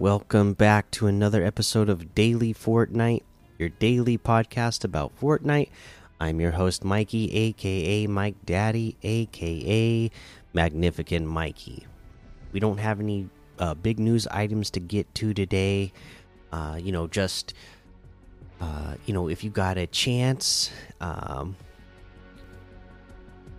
Welcome back to another episode of Daily Fortnite, your daily podcast about Fortnite. I'm your host, Mikey, aka Mike Daddy, aka Magnificent Mikey. We don't have any uh, big news items to get to today. Uh, you know, just, uh, you know, if you got a chance, um,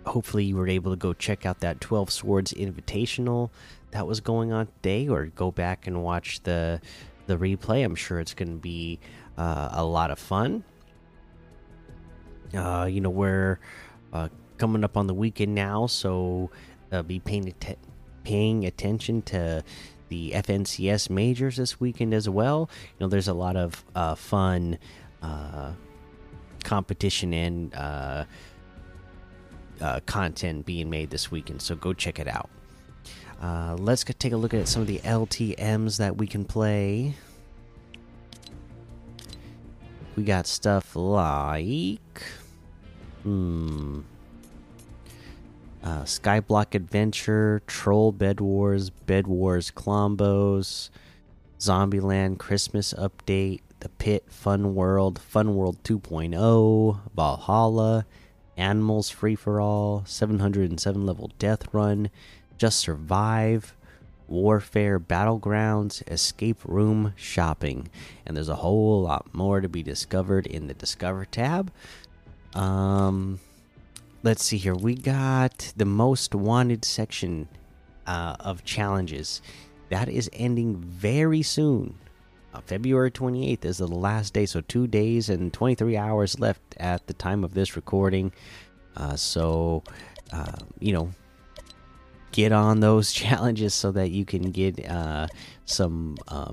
hopefully you were able to go check out that 12 Swords Invitational that was going on today, or go back and watch the the replay. I'm sure it's going to be uh, a lot of fun. Uh, you know, we're uh, coming up on the weekend now, so uh, be paying att paying attention to the FNCS majors this weekend as well. You know, there's a lot of uh, fun uh, competition and content being made this weekend, so go check it out. Uh, let's take a look at some of the LTMs that we can play. We got stuff like. Hmm. Uh, Skyblock Adventure, Troll Bed Wars, Bed Wars Clombos, Zombieland Christmas Update, The Pit Fun World, Fun World 2.0, Valhalla, Animals Free for All, 707 level Death Run, Just Survive, Warfare Battlegrounds, Escape Room Shopping. And there's a whole lot more to be discovered in the Discover tab. Um, let's see here. We got the most wanted section uh, of challenges. That is ending very soon. Uh, February 28th is the last day, so two days and 23 hours left at the time of this recording. Uh, so, uh, you know, get on those challenges so that you can get uh, some, uh,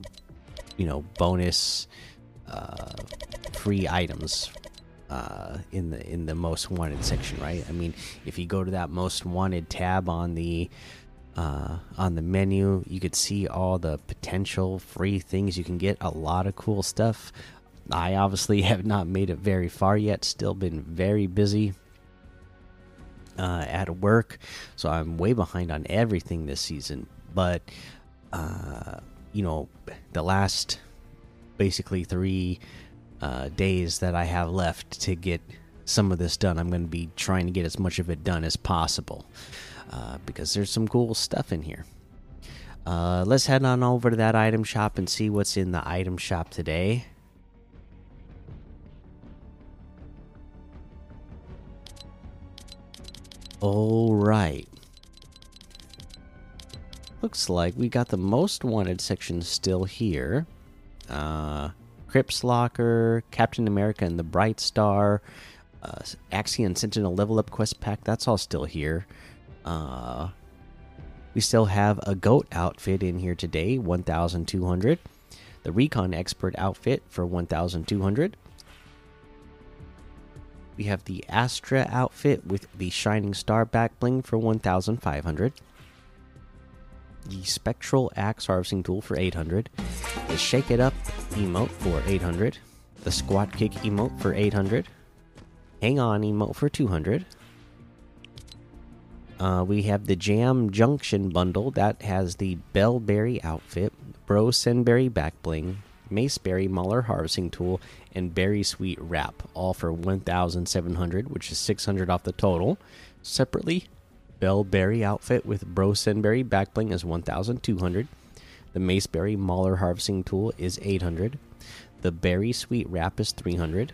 you know, bonus uh, free items uh, in the in the most wanted section, right? I mean, if you go to that most wanted tab on the uh, on the menu, you could see all the potential free things you can get. A lot of cool stuff. I obviously have not made it very far yet. Still been very busy uh, at work, so I'm way behind on everything this season. But uh, you know, the last basically three uh, days that I have left to get some of this done. I'm going to be trying to get as much of it done as possible uh, because there's some cool stuff in here. Uh, let's head on over to that item shop and see what's in the item shop today. All right. Looks like we got the most wanted section still here. Uh, Crips Locker, Captain America and the Bright Star, uh, Axion Sentinel Level Up Quest Pack. That's all still here. Uh, we still have a goat outfit in here today, 1,200. The Recon Expert outfit for 1,200. We have the Astra outfit with the Shining Star back bling for 1,500 the Spectral Axe Harvesting Tool for 800, the Shake It Up emote for 800, the Squat Kick emote for 800, Hang On emote for 200. Uh, we have the Jam Junction bundle that has the Bellberry outfit, Bro Senberry back bling, Maceberry Mauler harvesting tool, and Berry Sweet wrap, all for 1,700, which is 600 off the total. Separately, Bellberry outfit with Bro Senberry backbling is 1,200. The Maceberry Mauler harvesting tool is 800. The Berry Sweet wrap is 300.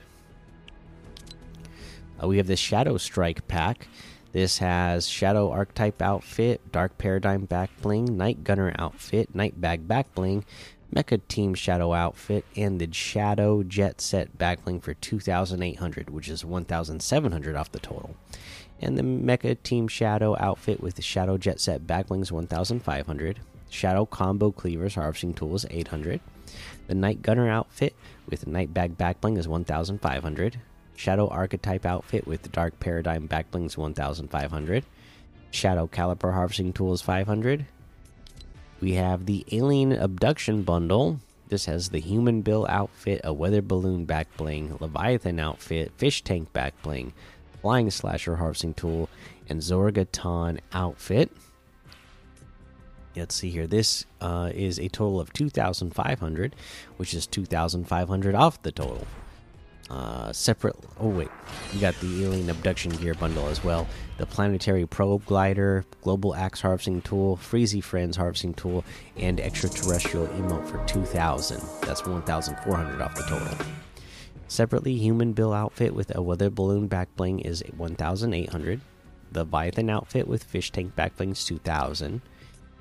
Uh, we have the Shadow Strike pack. This has Shadow Archetype outfit, Dark Paradigm back bling, Night Gunner outfit, Night Bag back bling, Mecha Team Shadow outfit, and the Shadow Jet Set back bling for 2,800, which is 1,700 off the total. And the Mecha Team Shadow outfit with the Shadow Jet Set Backlings 1500, Shadow Combo Cleavers Harvesting Tools 800, the Night Gunner outfit with the Night Bag Backbling is 1500, Shadow Archetype outfit with the Dark Paradigm Backblings 1500, Shadow Caliper Harvesting Tools 500. We have the Alien Abduction Bundle. This has the Human Bill outfit, a Weather Balloon back bling, Leviathan outfit, Fish Tank back bling, Flying Slasher Harvesting Tool, and Zorgoton outfit. let's see here. This uh, is a total of 2,500, which is 2,500 off the total. Uh, separate. Oh wait, you got the alien abduction gear bundle as well. The planetary probe glider, global axe harvesting tool, Freezy Friends harvesting tool, and extraterrestrial emote for 2,000. That's 1,400 off the total. Separately, human bill outfit with a weather balloon back bling is 1,800. The Viathan outfit with fish tank back bling is 2,000.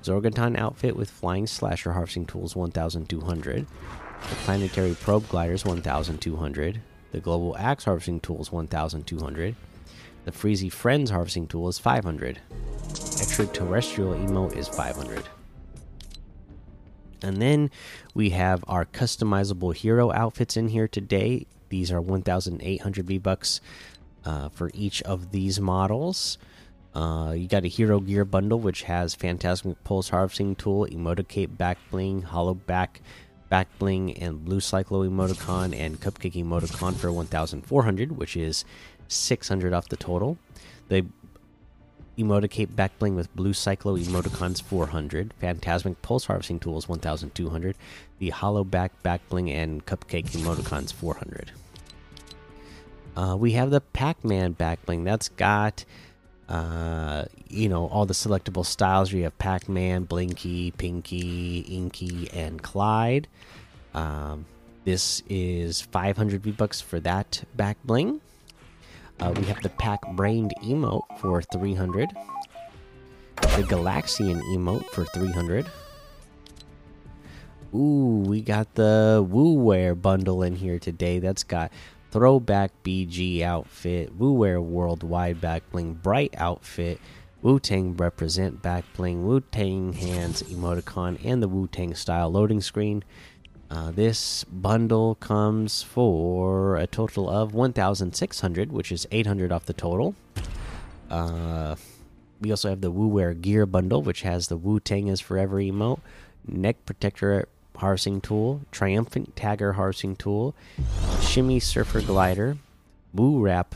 Zorgoton outfit with flying slasher harvesting tools 1,200. The planetary probe gliders 1,200. The Global Axe Harvesting Tool is 1,200. The Freezy Friends Harvesting Tool is 500. Extraterrestrial Emote is 500. And then we have our customizable hero outfits in here today. These are 1,800 V bucks uh, for each of these models. Uh, you got a hero gear bundle which has Phantasmic Pulse Harvesting Tool, Emoticape Back Bling, Hollow Back Back Bling, and Blue Cyclo Emoticon, and Cupcake Emoticon for 1,400, which is 600 off the total. The Emoticape Back Bling with Blue Cyclo Emoticons 400. Phantasmic Pulse Harvesting Tools 1,200. The Hollow Back Back Bling and Cupcake Emoticons 400. Uh, we have the Pac Man Back Bling. That's got uh, you know, all the selectable styles. You have Pac Man, Blinky, Pinky, Inky, and Clyde. Um, this is 500 V bucks for that back bling. Uh, we have the Pack Brained emote for 300. The Galaxian emote for 300. Ooh, we got the Wu Wear bundle in here today. That's got Throwback BG outfit, Wu Wear Worldwide back bling, Bright outfit, Wu Tang represent back bling, Wu Tang hands emoticon, and the Wu Tang style loading screen. Uh, this bundle comes for a total of 1,600, which is 800 off the total. Uh, we also have the Wu Wear Gear bundle, which has the Wu Tang is Forever emote, neck protector harvesting tool, triumphant tagger harvesting tool, shimmy surfer glider, woo wrap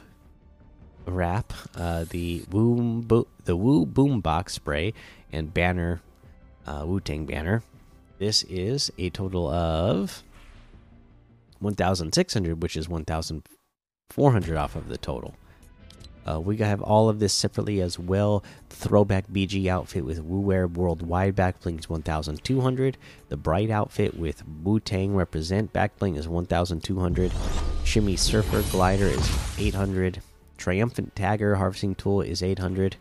wrap, uh, the woo bo the woo boombox spray, and banner uh, Wu Tang banner. This is a total of 1,600, which is 1,400 off of the total. Uh, we have all of this separately as well. Throwback BG outfit with Wu Wear Worldwide backbling is 1,200. The Bright outfit with Wu Tang Represent backbling is 1,200. Shimmy Surfer Glider is 800. Triumphant Tagger Harvesting Tool is 800.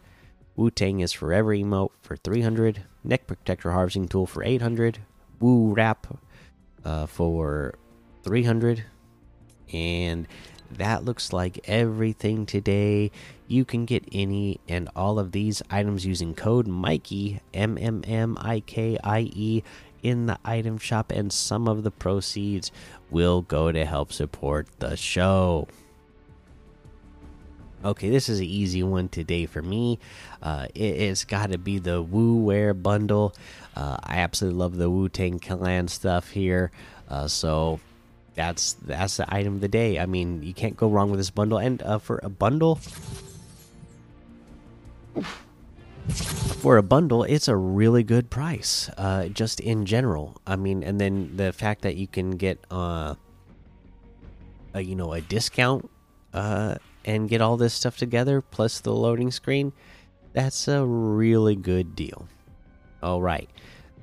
Wu Tang is Forever emote for 300. Neck Protector Harvesting Tool for 800. Woo Wrap uh, for 300. And that looks like everything today. You can get any and all of these items using code Mikey M M M I K I E in the item shop, and some of the proceeds will go to help support the show. Okay, this is an easy one today for me. Uh, it, has got to be the Wu Wear bundle. Uh, I absolutely love the Wu Tang Clan stuff here. Uh, so that's that's the item of the day. I mean, you can't go wrong with this bundle. And uh, for a bundle, for a bundle, it's a really good price. Uh, just in general, I mean, and then the fact that you can get uh, a, you know, a discount uh, and get all this stuff together plus the loading screen, that's a really good deal. All right